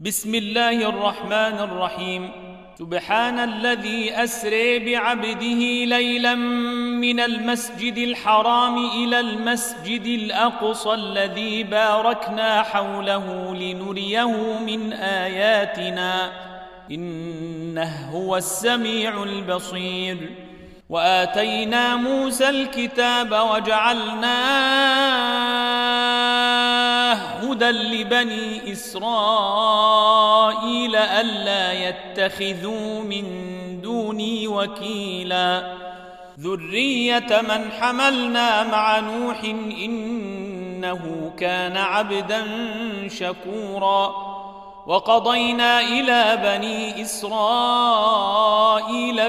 بسم الله الرحمن الرحيم. سبحان الذي أسري بعبده ليلا من المسجد الحرام إلى المسجد الأقصى الذي باركنا حوله لنريه من آياتنا. إنه هو السميع البصير. وآتينا موسى الكتاب وجعلناه هدى لبني إسرائيل ألا يتخذوا من دوني وكيلا. ذرية من حملنا مع نوح إنه كان عبدا شكورا. وقضينا إلى بني إسرائيل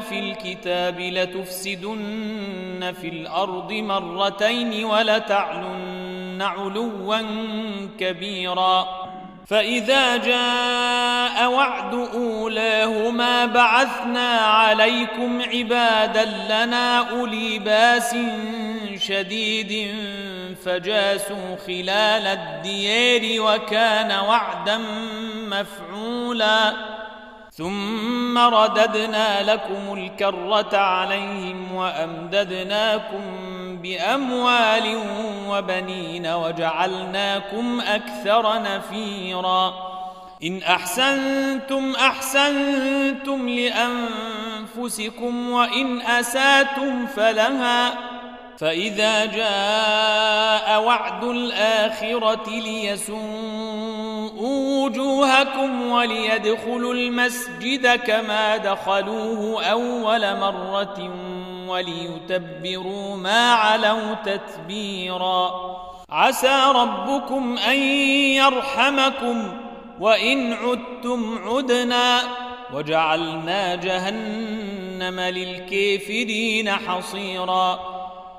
في الكتاب لتفسدن في الأرض مرتين ولتعلن علوا كبيرا. فإذا جاء وعد أولاهما بعثنا عليكم عبادا لنا أولي بأس شديد فجاسوا خلال الديار وكان وعدا مفعولا. ثم رددنا لكم الكرة عليهم وأمددناكم بأموال وبنين وجعلناكم أكثر نفيرا. إن أحسنتم أحسنتم لأنفسكم وإن أساتم فلها. فإذا جاء وعد الآخرة ليسوءوا وجوهكم وليدخلوا المسجد كما دخلوه أول مرة وليتبروا ما علوا تتبيرا. عسى ربكم أن يرحمكم وإن عدتم عدنا. وجعلنا جهنم للكافرين حصيراً.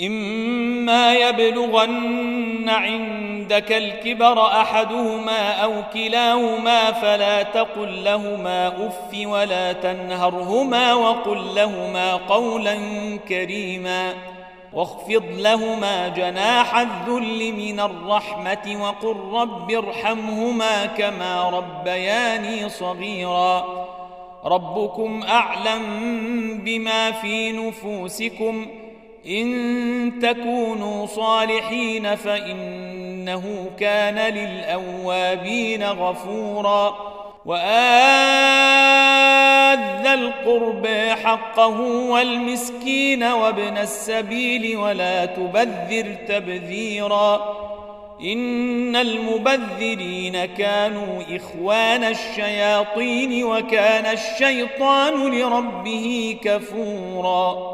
إما يبلغن عندك الكبر أحدهما أو كلاهما فلا تقل لهما أف ولا تنهرهما وقل لهما قولا كريما واخفض لهما جناح الذل من الرحمة وقل رب ارحمهما كما ربياني صغيرا ربكم أعلم بما في نفوسكم إن تكونوا صالحين فإنه كان للأوابين غفورا وآذ القرب حقه والمسكين وابن السبيل ولا تبذر تبذيرا إن المبذرين كانوا إخوان الشياطين وكان الشيطان لربه كفورا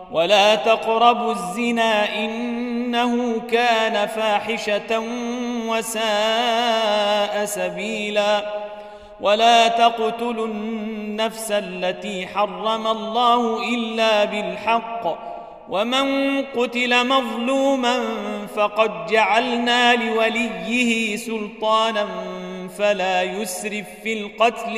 ولا تقربوا الزنا إنه كان فاحشة وساء سبيلا ولا تقتلوا النفس التي حرم الله إلا بالحق ومن قتل مظلوما فقد جعلنا لوليه سلطانا فلا يسرف في القتل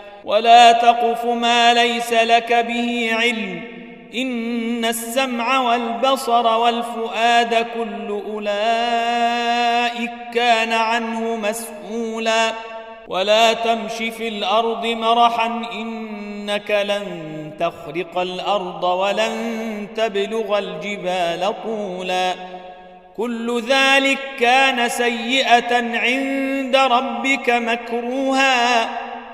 ولا تقف ما ليس لك به علم. إن السمع والبصر والفؤاد كل أولئك كان عنه مسؤولا. ولا تمش في الأرض مرحا إنك لن تخرق الأرض ولن تبلغ الجبال طولا. كل ذلك كان سيئة عند ربك مكروها.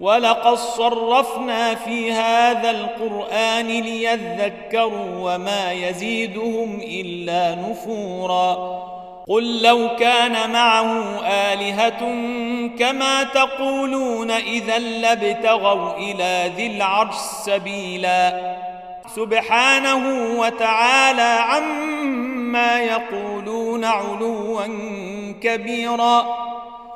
ولقد صرفنا في هذا القرآن ليذكروا وما يزيدهم إلا نفورا. قل لو كان معه آلهة كما تقولون إذا لابتغوا إلى ذي العرش سبيلا. سبحانه وتعالى عما يقولون علوا كبيرا.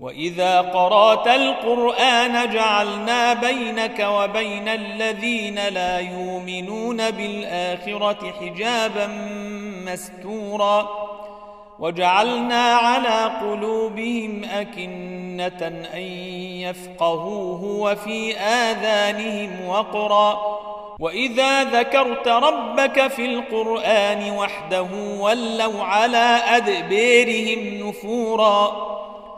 وإذا قرأت القرآن جعلنا بينك وبين الذين لا يؤمنون بالآخرة حجابا مستورا وجعلنا على قلوبهم أكنة أن يفقهوه وفي آذانهم وقرا وإذا ذكرت ربك في القرآن وحده ولوا على أدبيرهم نفورا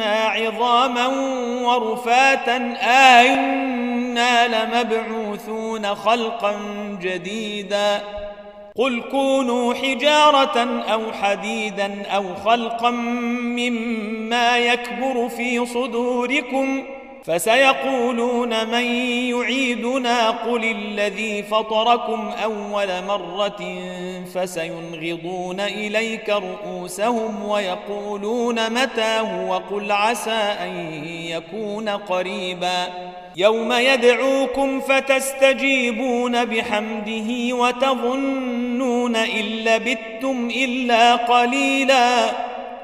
عظاما ورفاتا آئنا لمبعوثون خلقا جديدا. قل كونوا حجارة أو حديدا أو خلقا مما يكبر في صدوركم فسيقولون من يعيدنا قل الذي فطركم أول مرة فسينغضون إليك رؤوسهم ويقولون متاه وقل عسى أن يكون قريبا يوم يدعوكم فتستجيبون بحمده وتظنون إن لبثتم إلا قليلاً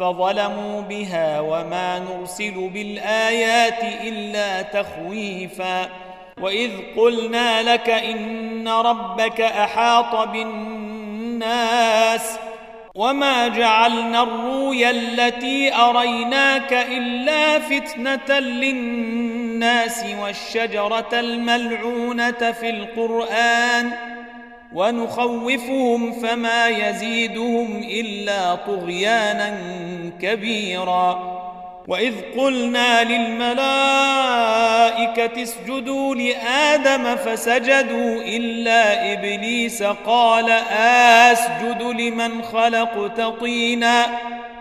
فظلموا بها وما نرسل بالآيات إلا تخويفا وإذ قلنا لك إن ربك أحاط بالناس وما جعلنا الرؤيا التي أريناك إلا فتنة للناس والشجرة الملعونة في القرآن ونخوفهم فما يزيدهم إلا طغيانا كبيرا. وإذ قلنا للملائكة اسجدوا لآدم فسجدوا إلا إبليس قال آسجد لمن خلقت طينا.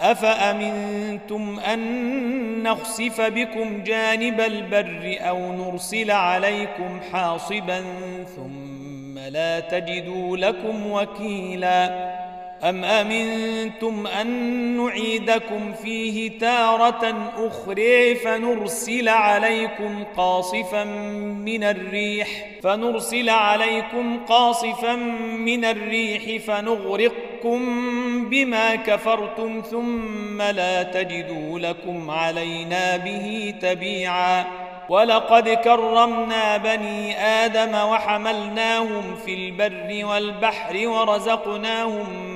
أفأمنتم أن نخسف بكم جانب البر أو نرسل عليكم حاصبا ثم لا تجدوا لكم وكيلا أم أمنتم أن نعيدكم فيه تارة أخرى فنرسل عليكم قاصفا من الريح فنرسل عليكم قاصفا من الريح فنغرقكم بما كفرتم ثم لا تجدوا لكم علينا به تبيعا. ولقد كرمنا بني آدم وحملناهم في البر والبحر ورزقناهم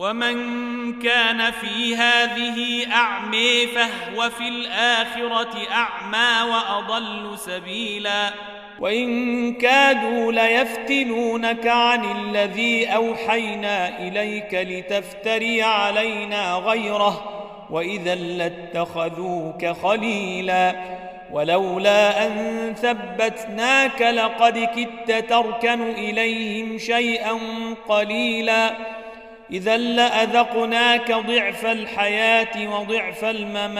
ومن كان في هذه أعمي فهو في الآخرة أعمى وأضل سبيلا. وإن كادوا ليفتنونك عن الذي أوحينا إليك لتفتري علينا غيره وإذا لاتخذوك خليلا. ولولا أن ثبتناك لقد كدت تركن إليهم شيئا قليلا. إذا لأذقناك ضعف الحياة وضعف الممات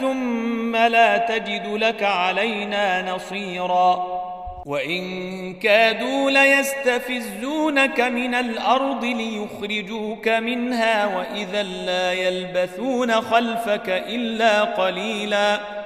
ثم لا تجد لك علينا نصيرا. وإن كادوا ليستفزونك من الأرض ليخرجوك منها وإذا لا يلبثون خلفك إلا قليلاً.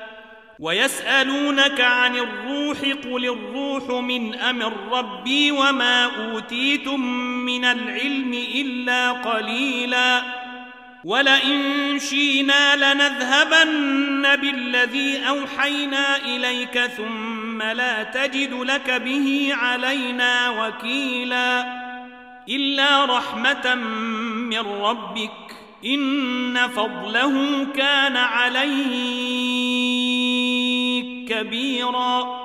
ويسألونك عن الروح قل الروح من أمر ربي وما أوتيتم من العلم إلا قليلا ولئن شينا لنذهبن بالذي أوحينا إليك ثم لا تجد لك به علينا وكيلا إلا رحمة من ربك إن فضله كان عليك كبيرا.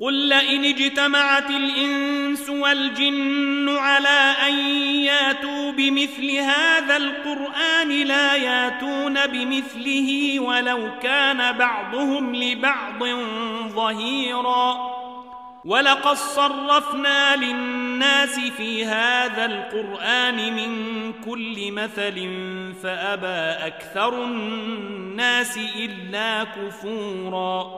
قل لئن اجتمعت الإنس والجن على أن ياتوا بمثل هذا القرآن لا ياتون بمثله ولو كان بعضهم لبعض ظهيرا. ولقد صرفنا للناس في هذا القرآن من كل مثل فأبى أكثر الناس إلا كفوراً.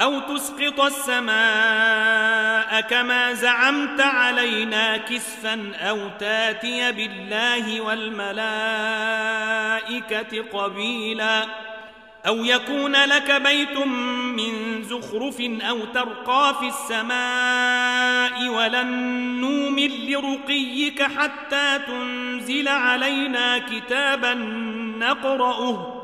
أو تسقط السماء كما زعمت علينا كسفا أو تاتي بالله والملائكة قبيلا أو يكون لك بيت من زخرف أو ترقى في السماء ولن نؤمن لرقيك حتى تنزل علينا كتابا نقرأه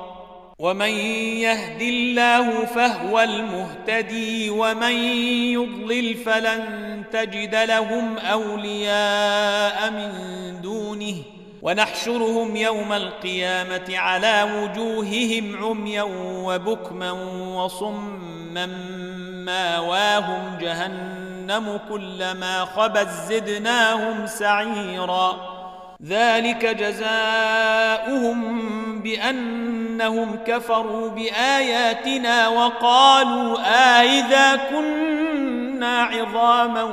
ومن يهد الله فهو المهتدي ومن يضلل فلن تجد لهم أولياء من دونه ونحشرهم يوم القيامة على وجوههم عميا وبكما وصما ماواهم جهنم كلما خبت زدناهم سعيرا ذلك جزاؤهم بأنهم كفروا بآياتنا وقالوا آئذا كنا عظاما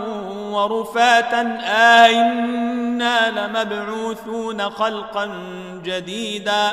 ورفاتا آئنا لمبعوثون خلقا جديدا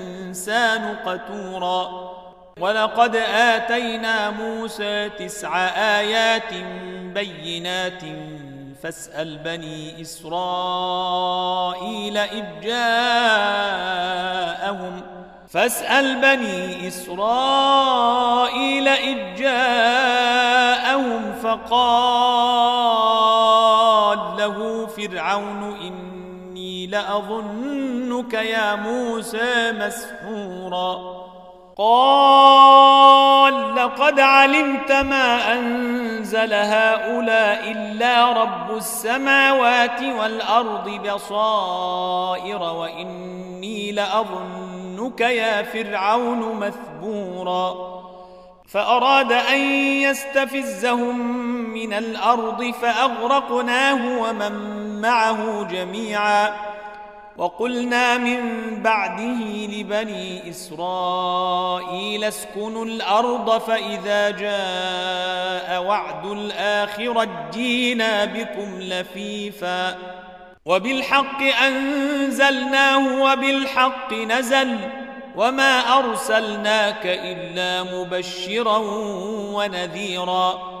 الإنسان قتورا. ولقد آتينا موسى تسع آيات بينات فاسأل بني إسرائيل إذ جاءهم. فاسأل بني إسرائيل إذ جاءهم فقال له فرعون إني لأظنك يا موسى مسحورا. قال لقد علمت ما أنزل هؤلاء إلا رب السماوات والأرض بصائر وإني لأظنك يا فرعون مثبورا. فأراد أن يستفزهم من الأرض فأغرقناه ومن معه جميعا. وقلنا من بعده لبني إسرائيل اسكنوا الأرض فإذا جاء وعد الآخرة جينا بكم لفيفا. وبالحق أنزلناه وبالحق نزل. وما أرسلناك إلا مبشرا ونذيرا.